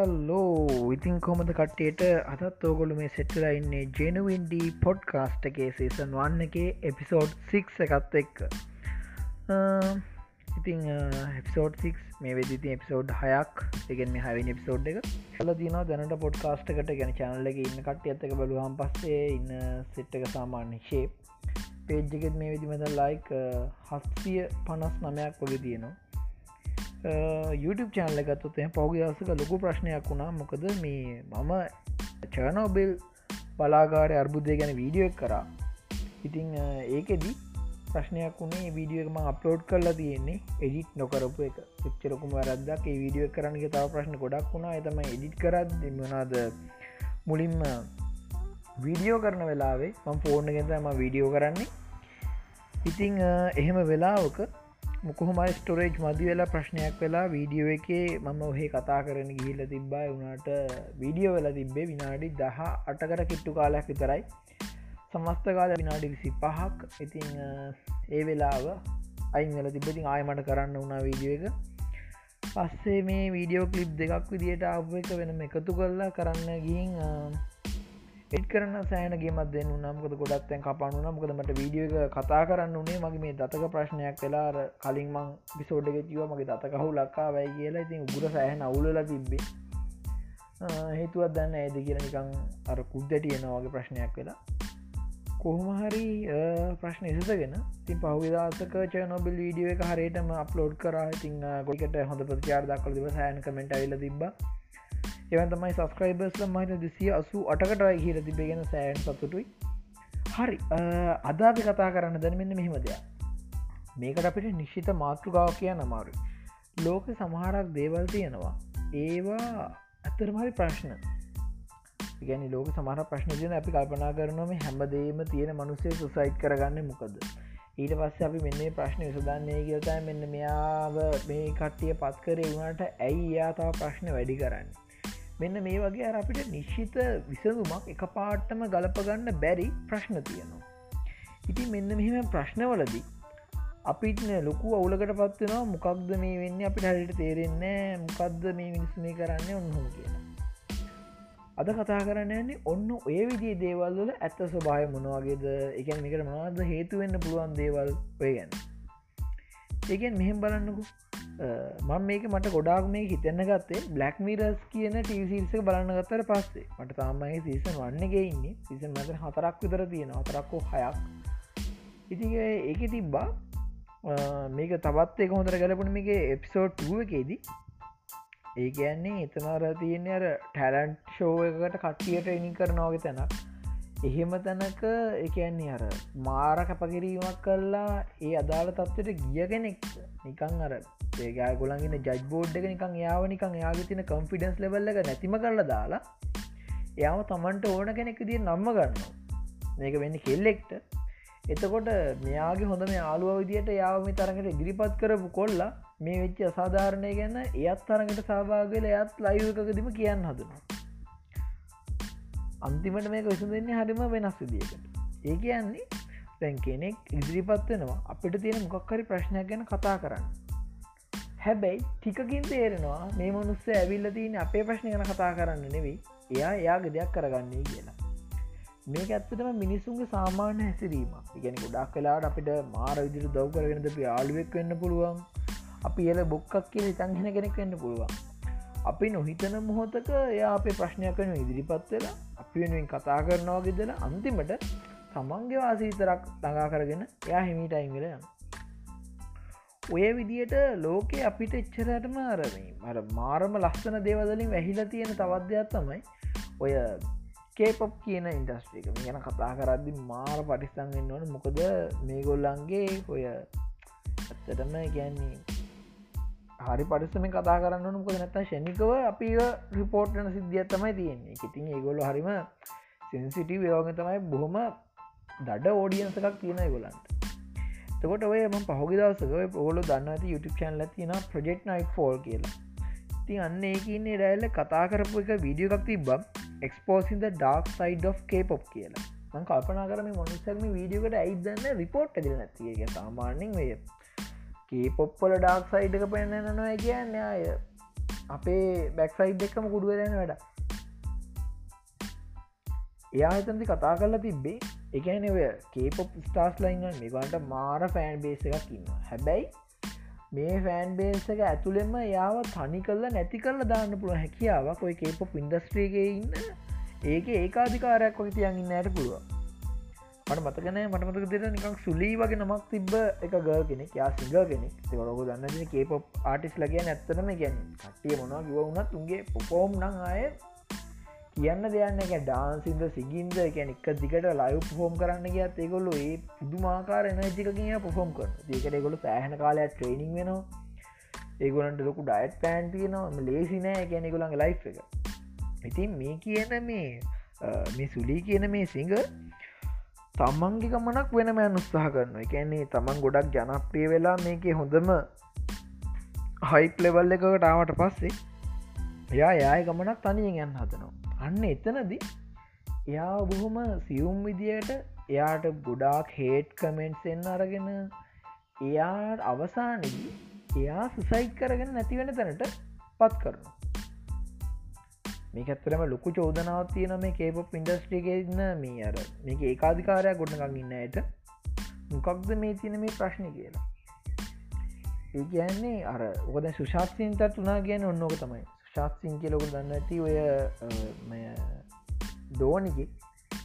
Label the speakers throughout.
Speaker 1: Hello ඉතින් කොමද කට්ටේට අදත් ඕගොලු මේ සෙට්ටලා ඉන්නේ ජෙනුවින්ඩී පොඩ්කාස්ටගේ සේසන් වන්න එක එපිසෝඩ් 6 එකත් එක්ක. ඉතිං හෙපිසෝඩ් 6 මේ වෙදිති එපිසෝඩ් හයක්. එකෙන් මේ හවිනි එපිසෝඩ් එක. හල දින දැනට පොඩ්කාස්ටකට ගැන චනල්ලක ඉන්න කට ඇත්තක බලුහම් පස්සේ ඉන්න සෙට්ක සාමාන්‍ය ශේප් පේජ්ජගෙත් මේ විදිමද ලයික් හස්සිය පනස් නමයක් කොලි තියෙනවා. YouTube චානල ගත්තොත් පෞග දසක ලොකු ප්‍රශ්නයක් වුණා. මොකද මේ මම චනෝබෙල් බලාගාරය අර්බුදය ගැන වීඩියෝ එක් කරා. ඉතිං ඒකෙදී ප්‍රශ්නයක් වුණේ වීඩියෝකම අප්ලෝඩ් කරලා තියෙන්නේ එඩිට් නොකරපු එක. පිච්චරකුම වැරද්දක්. ඒ වීඩියෝ කරන්නගේ තව ප්‍රශ්න ගොඩක් වුණා. එතම එඩිට් කරත් දෙමනාද මුලින්ම වීඩියෝ කරන වෙලාවේ මම් ෆෝර්න ගෙතම වීඩියෝ කරන්නේ. ඉතිං එහෙම වෙලාවක මොකොහොමයි ස්ටෝරේජ් මදි වෙලා ප්‍රශ්නයක් වෙලා වීඩියෝ එකේ මම ඔහේ කතා කරන ගිහිල්ල තිබ්බා. වුණට වීඩියෝ වෙලා තිබ්බේ විනාඩි දහ අටකර කිට්ටු කාලයක් විතරයි. සමස්ත කාල විනාඩි විසි පහක් ඉතිං ඒ වෙලාව අයිංගල තිබතින් ආයමට කරන්න වුණා වීඩියෝ එක. පස්සේ මේ වීඩියෝ කලිප් දෙකක් විදිට ආප එක වෙනම එකතු කරලා කරන්න ගිහින් එත් කරන සෑනගේමත් දෙන්න නම්කද ගොඩත්තැන් කපනුන මොකද මට වීඩියෝ එක කතා කරන්න උනේ. මගේ මේ දතක ප්‍රශ්නයක් වෙලාර කලින් මං පිසෝඩ්ඩ තිව මගේ දතකහු ලක්කා වැයි කියලා. ඉතින් උගුර සෑහන අවුලලා තිබ්බේ. හේතුවත් දන්න ඇද කියල නිකං අර කුද්දැටියනවාගේ ප්‍රශ්නයක් වෙලා. කොහොමහරි ප්‍රශ්න එසගෙන තින් පහවිදාසක චනොබල් වීඩියෝ එක හරියටම අප්ලෝඩ් කර. ඉතින් ගොකට හොඳ ප්‍රචාර දක්කල දිව සෑන කමෙන්ට අයිල තිබා එවන් තමයි සස්ක්‍රයිබර්ස්ල මහිත දෙසිය අසු අටකටයි හිර තිබේගෙන සෑන් සතුටුයි. හරි අදාපි කතා කරන්න දැන මෙන්න මෙහෙම දෙයක්. මේකට අපිට නිශ්චිත මාතෘගාව කිය නමාරු ලෝක සමහරක් දේවල් තියෙනවා. ඒවා ඇත්තරමරි ප්‍රශ්න. ගැනි ලෝක සමහර ප්‍රශ්න තියන අපි කල්පනා කරනම හැමදේම තියෙන මනුසේ සුසයිට් කරගන්න මොකද? ඊට පස්ස අපි මෙන්න ප්‍රශ්න විසදන්නේ කියතා මෙන්න මෙයාව මේ කට්ටිය පත් කරේ වුණට ඇයි යාතාව ප්‍රශ්න වැඩි කරන්න? මෙන්න මේ වගේ අර අපිට නිශ්චිත විසඳුමක් එක පාට්ටම ගලපගන්න බැරි ප්‍රශ්න තියෙනවා. ඉති මෙන්න මෙහෙම ප්‍රශ්නවලදී අපිට ලොකු අවුලකට පත්වෙනවා මොකක්ද මේ වෙන්න? අපිට හරිට තේරෙන්නේ මොකක්ද මේ මිනිස් මේ කරන්න ඔන්නහම කියලා. අද කතා කරන්න යන්නේ ඔන්න ඔය විදිේ දේවල්වල ඇත්ත ස්වභාය මොනවාගේද එකන් මේකට මවාද හේතුවෙන්න පුළුවන් දේවල් ඔය ගැන්න ඒකෙන් මෙහෙම බලන්නකු. මං මේක මට ගොඩාක් මේ හිතන්න ගත්තේ බ්ලක් මිරස් කියන ටීසිල්ස බලන්න ගත්තර පස්සේ. මට තාමයි සීසන් වන්නගේ ඉන්නේ. සිසන් මත හතරක් විතර තියෙන හතරක්කෝ හයක්. ඉති ඒක තිබ්බා. මේක තවත් එක හොඳර ගැලපුණ මේක එපිසෝඩ් එකේදී. ඒ කියන්නේ එතනර තියන්නේ අර ටැලන්ට් ෂෝව එකට කට්ටියට එනි කරනවාගේ තැනක්. එහෙම තැනක එකන්නේ අර මාර කැපකිරීමක් කල්ලා ඒ අදාළ තත්වට ගිය කෙනෙක්. නිකං අර ඒගෑ ගොලන්ගෙන ජජ් බෝඩ් එක නිකං යාව නිකං යාගේ තින කම්ෆිඩන්ස් ලෙබල්ල එක නැතිම කරලා දාලා එයාම තමන්ට ඕන කෙනෙක් දිය නම්ම ගන්න මේක වෙන්න කෙල්ලෙක්ට. එතකොට මෙයාගේ හොඳ මේ ආලුව විදියට යාවම තරඟට ඉදිරිපත් කරපු කොල්ලා මේ වෙච්ච අසාධාරණය ගැන්න එයත් තරඟට සභාගල එයත් ලයිකකදිම කියන්න හදනවා. අන්තිමට මේක විසු දෙන්නේ හරිම වෙනස් විදිකට ඒ කියන්නේ තැන් කෙනෙක් ඉදිරිපත් වෙනවා අපිට තියෙන මොකක්කරි ප්‍රශ්නයක් ගැන කතා කරන්න. හැබැයි ටිකකින් තේරෙනවා මේ මනුස්ස ඇවිල්ල තියන අපේ ප්‍රශ්න ගැන කතා කරන්න නෙවෙයි එයා එයාගේ දෙයක් කරගන්නේ කියලා. මේක ඇත්තටම මිනිසුන්ගේ සාමාන්‍ය හැසිරීම ඉගැනි ගොඩක් කලාට අපිට මාර විදිර දව් කරගෙනද යාළුවෙක් වෙන්න පුළුවන්. අපි එල බොක්කක් කියල තංහෙන කෙනෙක් වෙන්න පුළුවන්. අපි නොහිතන මොහොතක එයා අපේ ප්‍රශ්නයක් වන ඉදිරිපත් වෙලා අපි වෙනුවෙන් කතා කරනවා ගෙදල අන්තිමට තමන්ගේ වාසීතරක් ළඟා කරගෙන එයා හිමිටයිංගල යන ඔය විදියට ලෝකෙ අපිට එච්චරටම අරමී මර මාරම ලස්සන දේවදලින් වැහිලා තියෙන තවද්‍යයක් තමයි ඔය කේපප් කියන ඉන්ඩස්ට්‍රික ගැන කතා කරද්දි මාර පටිස්තන්ගෙන් ඕන. මොකද මේ ගොල්ලන්ගේ ඔය ඇත්තටම ගැන්නේ හරි පරිස්සම කතා කරන්න මොක නැත්ත ෂණිකව අපි රිපෝර්ට්න සිද්ධිය තමයි තියෙන්නේ. ඉතින් ඒගොල්ල හරිම සෙන්සිටව යෝග තමයි බොහොම දඩ ෝඩියන්සකක් තියෙන ගොලන්ට තකොට ඔය ම පහගි දවසක පොගොල දන්න ඇති YouTube චන්ල තින ප්‍රජෙක්් නයි් ෆෝල් කියලා. ති අන්න ඒකන්නේ රැල්ල කතා කරපු එක වීඩියෝ එකක් තිබම් exposing dark side of K pop කියලා. මං කල්පනා කරම මොනිසර්ම වීඩියෝකට ඇයිදන්න රිපෝට් ඇදිල නැතිගේ සාමාන්‍යෙන් වේ කීපොප්පල ඩක් සයිඩ්ක පෙන්න්නනවා කියන්න අය. අපේ බැක්සයිඩ් එක්කම කුඩුවරෙන වැඩ එයා එතන්දි කතා කරලා තිබ්බේ. එකන ඔය කේපොප් ස්ටාස් ලයින්න මේකට මාර ෆෑන් බේස එකක් ඉන්න හැබැයි මේ ෆෑන් බේස එක ඇතුළෙම යාව තනි කල්ල නැති කරල දාන්න පුළුව හැකියාවක් ඔය කේපොප් ඉන්ඩස්ට්‍රියගේ ඉන්න. ඒක ඒකාධිකාරයක් ඔක තියන් ඉන්නයට පුළුව මට මතකන මටමතක දෙර නිකක් සුලී වගේ නමක් තිබ්බ එක ගල් කෙනෙක් යා සිංග කෙනෙක්. තකොරොක දන්න කේපොප් ආටිස් ලගේ ඇත්තනම ගැන කට්ටිය මොවා කිව වුණත් උන්ගේ පොපෝම් නං. අය කියන්න දෙයන්න එක ඩාන්සින්ද සිගින්ද එකැන එක දිගට ලයිව් පොෆෝම් කරන්න ගත් ඒගොල්ලු ඒ පුදුමාකාර එනජික කිය පොෆෝම් කර ඒකට ගොලු සෑහන කාලයක් ට්‍රේනිං වෙනවා. ඒගොලන්ට ලොකු ඩයිට් පෑන් තියනවා. ලේසිනෑ ගැනෙගොලන් ලයි් එක. ඉතින් මේ කියන මේ මේ සුලී කියන මේ සිංහ තමන්ගේ ගමනක් වෙනමෑන් උත්සාහ කරන එකන්නේ තමන් ගොඩක් ජනප්‍රිය වෙලා මේක හොඳම හයිප් ලෙවල් එකකට ආවට පස්සේ එයා යාය ගමනක් තනියෙන් යන්න හදනවා. අන්න එතනද එයා බොහොම සියුම් විදියට එයාට ගොඩාක් හේට් කමෙන්ට්ස් එන්න අරගෙන එයාට අවසානදී එයා සුසයිට් කරගෙන නැතිවෙන තැනට පත් කරනවා. මේ ඇත්තරම ලොකු චෝදනාව තියන මේ කේපොප් ඉන්ඩස්ට්‍රියගන්න මේ අර මේක ඒකාධිකාරයක් ගොඩනගන්න ඉන්නයට මොකක්ද මේ තියන මේ ප්‍රශ්න කියලා? ඒ කියන්නේ අර ඔකද සුශාත්සින්තත් වනා කියන ඔන්නෝක තමයි. ශාත්සිං කියලොකු දන්න ඇති ඔය ඩෝනිකි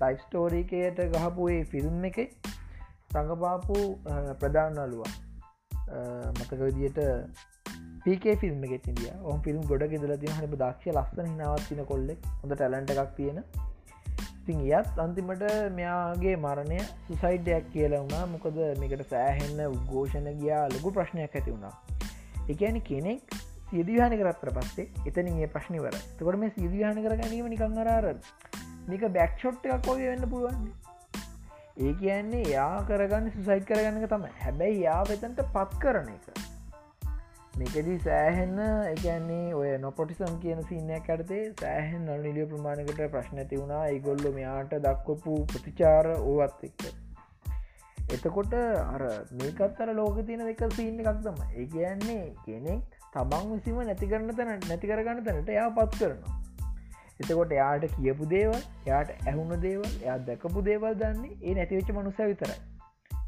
Speaker 1: ලයිෆ් ස්ටෝරීකයට ගහපු ඒ ෆිල්ම් එක රඟපාපු ප්‍රධානලුව මතක විදියට පීකේ ෆිල්ම් එක ඉදිය ඔම ෆිල්ම් ගොඩ ෙදල තින හම දක්ෂ ලස්සන හිනාවත්තින කොල්ලෙක්. හොඳ ටැලන්ට එකක් තියෙන. තින් යත් අන්තිමට මෙයාගේ මරණය සුසයිඩ්ඩයක් කියලා වුණා. මොකද මේකට සෑහෙන්න උද්ඝෝෂණ ගියා ලොකු ප්‍රශ්නයක් ඇති වුණා. එකන කෙනෙක් සියදිහාන කරත්තර පස්සේ එතනගේ ප්‍රශ්නිවර තකොට මේ සියදිහාන කර ගැනීම නිකං අරාර මේක බැක්ෂොට් එකක් ෝය වෙන්න පුළුවන්. ඒ කියන්නේ යා කරගන්න සුසයිට් කරගන්න තම හැබැයි යා වෙතන්ට පත් කරන එක. මේකදී සෑහෙන්න එකන්නේ ඔය නොපොටිසම් කියන සින්නයක් අරතේ සෑහෙන් නල් නිලිය ප්‍රමාණකට ප්‍රශ්න ඇති වුණා. ඒගොල්ල මෙයාට දක්වපු ප්‍රතිචාර ඕවත් එක්ක. එතකොට අර මේකත්තර ලෝක තියෙන එක සින්න එකක් තම ඒ කියන්නේ කෙනෙක් තමන් විසිම නැති කරන්න තැන නැති කරගන්න තැනට එයා පත් කරනවා. එතකොට එයාට කියපු දේවල් යාට ඇහුුණ දේවල් එයා දැකපු දේවල් දන්නේ ඒ නැතිවෙච්ච මනුස විතරයි.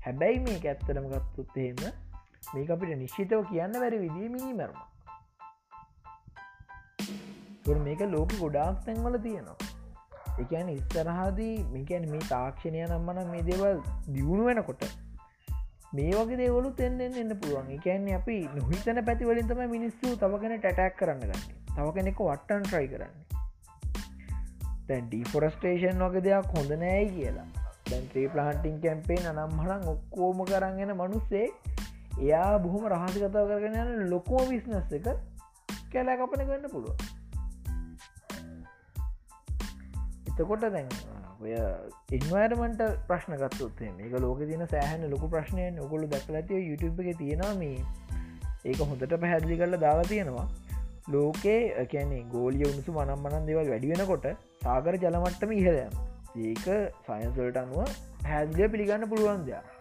Speaker 1: හැබැයි මේ ඇත්තරම ගත්තුත් එහෙම මේක අපිට නිශ්චිතව කියන්න වැරි විදිී මිනීමරම. මේක ලෝක ගොඩාක් තැන්වල තියෙනවා. එකන ඉස්සරහාදී මේකැන මේ තාක්ෂණය නම්මන මේ දේවල් දියුණු වෙනකොට මේ වගේ දේවලු තෙන්ෙන් එන්න පුළුවන්. එකන්නේ අපි නොහිතන පැතිවලින් තම මිනිස්සු තවගෙන ටැටක් කරන්න ගන්න. තව කෙනෙක වට්ටන් ට්‍රයි කරන්න. තැන් ඩීෆොරස්ටේෂන් වගේ දෙයක් හොඳ නෑයි කියලා. දැන්ත්‍රී ප්ලාන්ටිං කැම්පේ නම් හලන් ඔක්කෝම කරගෙන මනුස්සේ එයා බොහොම රහසි කතාව කරගෙන යන ලොකෝ විස්නස් එක කැලෑ කපන ගන්න පුළුව එතකොට දැන් ඔය ඉන්වර්මට ප්‍රශ්න ගත්තුත්තේ මේක ලෝක තින සෑහන ලොකු ප්‍රශ්නය ඔකොළු දැක්ල ඇතිව YouTube එක තියෙනවා මේ. ඒක හොඳට පැහැදිලි කරලා දාලා තියෙනවා. ලෝකේ කැනෙ ගෝලිය උණුසු මනම් මනන් දෙවල් වැඩි වෙනකොට සාගර ජලමට්ටම ඉහදයම ඒක සයින්සල්ට අනුව හැදිලිය පිළිගන්න පුළුවන් දෙයක්.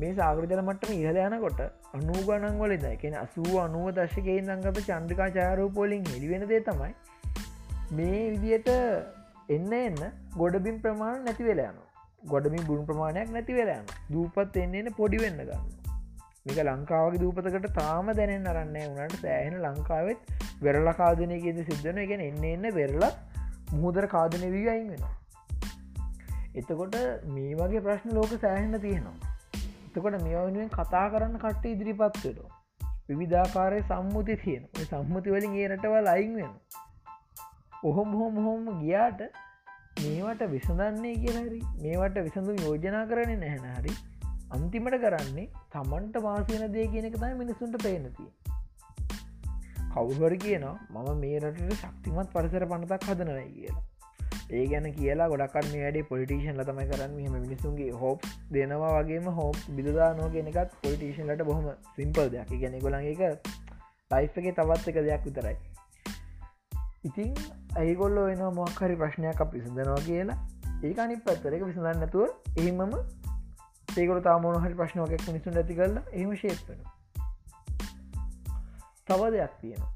Speaker 1: මේ සාගරජල මට්ටම ඉහල යනකොට අනු ගණන්වල දැකෙන අසුව අනුව දශකයෙන් දංගත චන්ද්‍රිකා චාරූපෝලින් හෙළිවෙනදේ තමයි මේ විදියට එන්න එන්න ගොඩබින් ප්‍රමාණ නැති වෙලායන ගොඩමින් බුණ ප්‍රමාණයක් නැති වෙලායන දූපත් එන්න එන්න පොඩි වෙන්න ගන්න මේක ලංකාවගේ දූපතකට තාම දැනෙන් අරන්නේ වනට සෑහෙන ලංකාවෙත් වෙරල කාදනයකෙද සිද්ධන එකෙන එන්න එන්න වෙරලා මුහදර කාදනය වී අයින් වෙන එතකොට මේ වගේ ප්‍රශ්න ලෝක සෑහෙන්න තියෙනවා. එතකොට මේ වෙනුවෙන් කතා කරන්න කට ඉදිරිපත්වෙනවා විවිධාකාරය සම්මුති තියෙන සම්මුති වලින් ඒ රටවල් අයින් වෙනවා. ඔහොම හොම හොම ගියාට මේවට විසඳන්නේ කියලහරි මේවට විසඳු යෝජනා කරන නැහැන හරි අන්තිමට කරන්නේ තමන්ට වාසයන දේ කියනක තයි මිනිසුන්ට පේනතිය කවුහර කියනවා මම මේ රටට ශක්තිමත් පරිසර පනතක් හදනවයි කියලා. ඒ ගැන කියලා ගොඩක්ට මේ වැඩේ පොලිටේෂන් ලතමයි කරන්න. මෙහම මිනිසුන්ගේ හෝප් දෙනවා වගේම හෝප් බිදදා නෝ ගෙනකත් පොලිටේෂන්ලට බොහොම සිම්පල් දෙයක්. ගැන ගොලන් එක ලයිෆ් එක තවත් එක දෙයක් විතරයි. ඉතින් ඇයිගොල්ල එන මොක්හරි ප්‍රශ්නයක් අප විසඳනවා කියලා. ඒක අනි පත්තරක විසඳන්නතුව එහෙමම ඒකොල තාමෝන හරි ප්‍රශ්නෝකයක් මිනිසුන් ඇති කරලා එහම ශේප්පෙන තව දෙයක් තියෙනවා.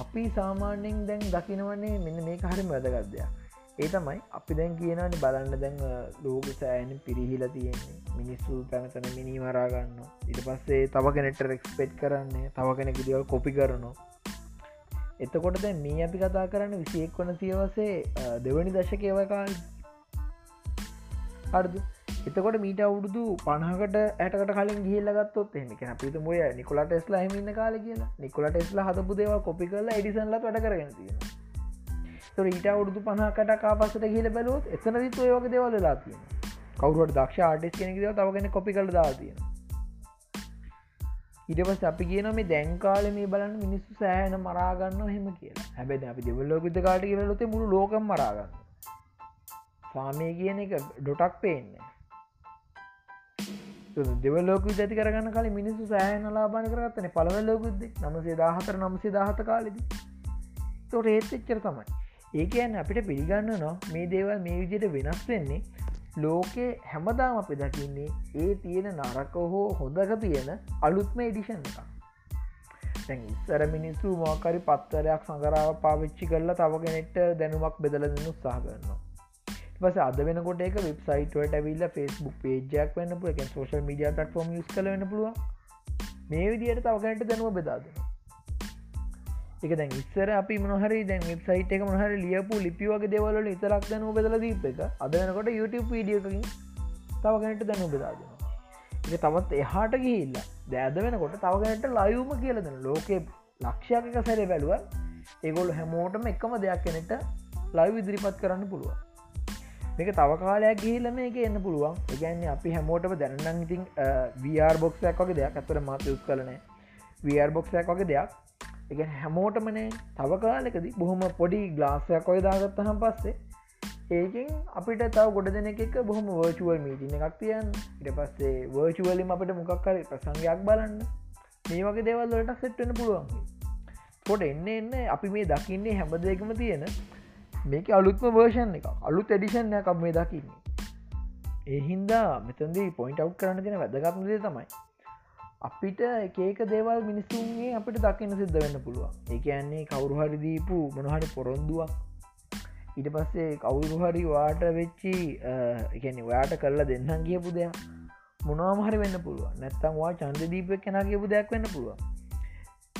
Speaker 1: අපි සාමාන්‍යෙන් දැන් දකිනවන්නේ මෙන්න මේ හරිම වැදගත්දයක් ඒ තමයි අපි දැන් කියනනි බලන්න දැන් ලෝක සෑන පිරිහිල තියෙන්නේ. මිනිස්සු පැනතන මිනි මරාගන්න ඉට පස්සේ තව කෙනෙට රෙක්ස්පෙට් කරන්නේ තව කෙනෙක දිවල් කොපි කරනවා. එතකොට දැ මේ අපි කතා කරන්න විසියෙක් වන සියවසේ දෙවනි දශකයවකාල් හරදු? එතකොට මීට අවුරුදු පණහකට ඇටකට කලින් ගිල්ලගත්තොත් එමක අපිත මොය නිකොලා ටෙස්ලා හමින්න කාල කියලා. නිකොලා ටෙස්ලා හතපු දේව කොපි කරලා එඩිසන්ල වැඩ කරගෙන තියෙන ඊට අවුරුදු පහකට කාපසට කියල බැලුවත් එතන විතු ඒවගේ දෙවලලා තියෙන කවරුවට දක්ෂ ආටිස් කෙනෙක දව තවගෙන කොපි කළ දා තියෙන ඉටපස් අපි කියන මේ දැන්කාල මේ බලන්න මිනිස්සු සෑහන මරාගන්න හෙම කියලා. හැබැ අපි දෙවල්ලෝකුත කාට කියලොතේ මුළු ලෝකම් මරාගන්න සාමය කියන එක ඩොටක් පේන්නේ දෙවලෝක ඇති කරගන්න කල මිනිස්සු සෑහන ලාබාන කරගත්තන පලව ලෝකුද්ද නමසේ දාහතර නමසේ දාහත කාලෙද. තොට ඒත් එච්චර තමයි. ඒකයන්න අපිට පිළිගන්න නො මේ දේවල් මේ විදියට වෙනස් වෙන්නේ ලෝකේ හැමදාම අපි දකින්නේ ඒ තියෙන නරක හෝ හොඳක තියෙන අලුත්ම එඩිෂන් එක ඉස්සර මිනිස්සු මෝකරි පත්තරයක් සඟරාව පාවිච්චි කරලා තවගෙනෙට දැනුමක් බෙදල දෙන්න උත්සාහ කරනවා. පස අද වෙනකොට එක වෙබ්සයිටට ඇවිල්ල ෆස්බුක් පේජයක් වන්න පුල එක සෝශල් මඩිය පටෆෝම් යස් කලවෙන පුළුව මේ විදියට තවකනට දැනුව. බෙදාද එක දැන් ඉස්සර අපි මොහරි දැන් වෙබ්සයිට එක මොහර ලියපු ලිපි වගේ දෙවල ඉතරක් දැනුව බෙදල දීප එක. අද වෙනකොට YouTube වීඩියකින් තවගැනට දැනු බෙදාදෙනවා එක තවත් එහාට ගිහිල්ල. දෑද වෙනකොට තවගැනට ලයුම කියලදන ලෝකෙ ලක්ෂයක සැර බැලුව ඒගොල් හැමෝටම එකම දෙයක් කෙනෙට ලයි ඉදිරිපත් කරන්න පුළුවන්. මේක තව කාලයක් ගිහිලම එක එන්න පුළුවන්. එකගැන්න අපි හැමෝටම දැනන්න ඉතින් වර් බොක්ෂයක් වගේ දෙයක්. ඇතර මත යුස් කලන වර් බොක්ෂයක් වගේ දෙයක්. එක හැමෝටමනේ තව කාලෙකද බොහොම පොඩි ගලාසයක් ඔය දාගත්ත හම් පස්සේ ඒකින් අපිට තව ගොඩ දෙන එක බොහොම වර්චුවල් මීටින එකක් තියන් ඉට පස්සේ වර්චුවලින් අපිට මොකක්කර ප්‍රසංගයක් බලන්න. මේ වගේ දේවල්ලට සෙට්ටෙන පුළුවන්. පොට එන්න එන්න අපි මේ දකින්නේ හැමදේකම තියෙන මේක අලුත්ම වර්ෂන් එක අලුත් එඩිෂන් එකක් මේ දකින්නේ. ඒහින්දා මෙතන්දී පොයින්ට අව් කරන්න තින වැදගත්මදේ තමයි අපිට එකක දේවල් මිනිස්සුන්ගේ අපිට දකින්න සිද්ධ වෙන්න පුළුවන්. ඒක ඇන්නේ කවුරු හරි දීපු මොනහරි පොරොන්දුවක්. ඊට පස්සේ කවුරු හරි වාට වෙච්චි එකනි ඔයාට කරලා දෙන්නම් කියපු දෙයක් මොනවාමහරි වෙන්න පුළුවන්. නැත්තම්වා චන්ද දීපක් කෙන කියපු දෙයක් වෙන්න පුළුවන්.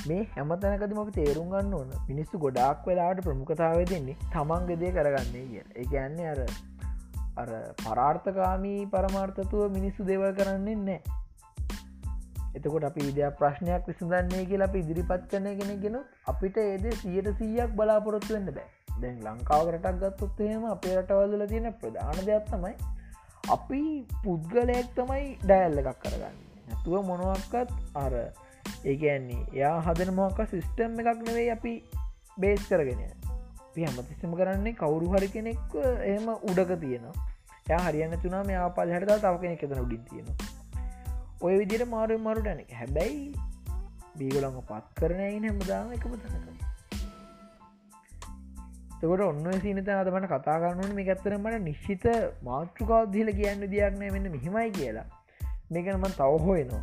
Speaker 1: මේ හැමතැනකද මොක තේරුම් ගන්න ඕන මිනිස්සු ගොඩක් වෙලාට ප්‍රමුඛතාව දෙන්නේ තමන්ගෙදේ කරගන්නේ කිය එක යන්නේ අර අර පරාර්ථකාමී පරමාර්ථතුව මිනිස්සු දේවල් කරන්නේ නෑ එතකොට අපි ඉදයක් ප්‍රශ්නයක් විසඳන්නේ කියලා අපි ඉදිරිපත් කරන කෙනෙගෙන අපිට ඒද සියට සීයක් බලාපොරොත්තු වෙන්න බෑ. දැන් ලංකාව රටක් ගත්තොත් එහෙම අපේ රටවල්ල තියෙන ප්‍රධාන දෙයක් තමයි අපි පුද්ගලයක් තමයි ඩැල්ල එකක් කරගන්න නැතුව මොනුවක්කත් අර ඒගැන්නේ යා හදන මොක සිිස්ටම් එකක් නෙවෙයි අපි බේස් කරගෙන පි හමතිස්සම කරන්නේ කවුරු හරි කෙනෙක් එහම උඩක තියෙනවා. ය හරියන්න තුනා මේ ආපල් හට තව කෙනෙක් එතන උඩින් තියෙනවා. ඔය විදිර මාරු මරුටන හැබැයි බීගලඟ පත් කරන හැමදාම එකම තනක. තකොට ඔන්න සිනත අදමට කතා කරනුවන මේ ඇත්තරමට නිශ්චිත මාතෘකාදදිල කියන්න දෙයක්නය වෙන්න මෙහිමයි කියලා. මේකනම තව හොයනවා.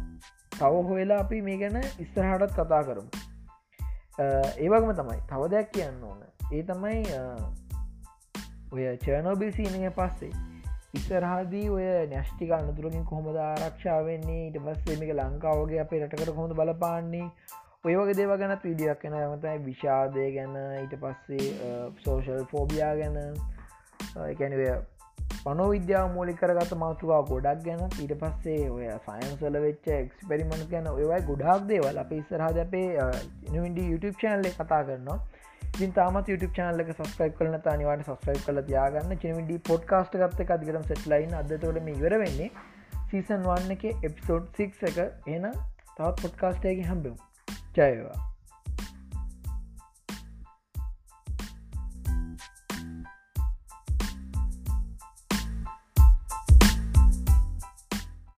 Speaker 1: තව හොයලා අපි මේ ගැන ඉස්සරහටත් කතා කරමු. ඒවගම තමයි තව දෙයක් කියන්න ඕන. ඒ තමයි ඔය චර්නෝබිල් සීනය පස්සේ ඉස්සරහදී ඔය නැෂ්ටික අනතුරකින් කොහොමද ආරක්ෂාවවෙන්නේ ඉට පස්සේ මේක ලංකාවගේ අපේ රටකට කොහොඳ බලපාන්නේ? ඔය වගේ දේව ගැනත් විඩියක් කෙන ඇමතයි විෂාදය ගැන ඊට පස්සේ සෝෂල් ෆෝබියා ගැන. එකැනවය පනොවිද්‍යාව මූලික කරගත මාතුවා ගොඩක් ගැන. ඊට පස්සේ ඔය සයින්සල වෙච්ච එක්ස්පෙරිමෙන්ට් ගැන. ඔයවයි ගොඩක් දේවල් අප ඉස්සරහද අපේ ඉනවිඩ YouTube චනල්ල කතා කරනවා. ඉතින් තාමත් YouTube චනල්ල සස්ක්‍රයිප් කලන තානිවාට සස්ක්‍රයිප් කල තියාගන්න. චනවිඩ පොඩ්කාස්ට ගත්ත අදිකරම් සෙට්ලයින් අදතොට මේ ඉවර වෙන්නේ සීසන් වන්න එක එපිසෝඩ් 6 එක. එන තවත් පොඩ්කාස්ටයගේ හම්බෙම්. ජයවා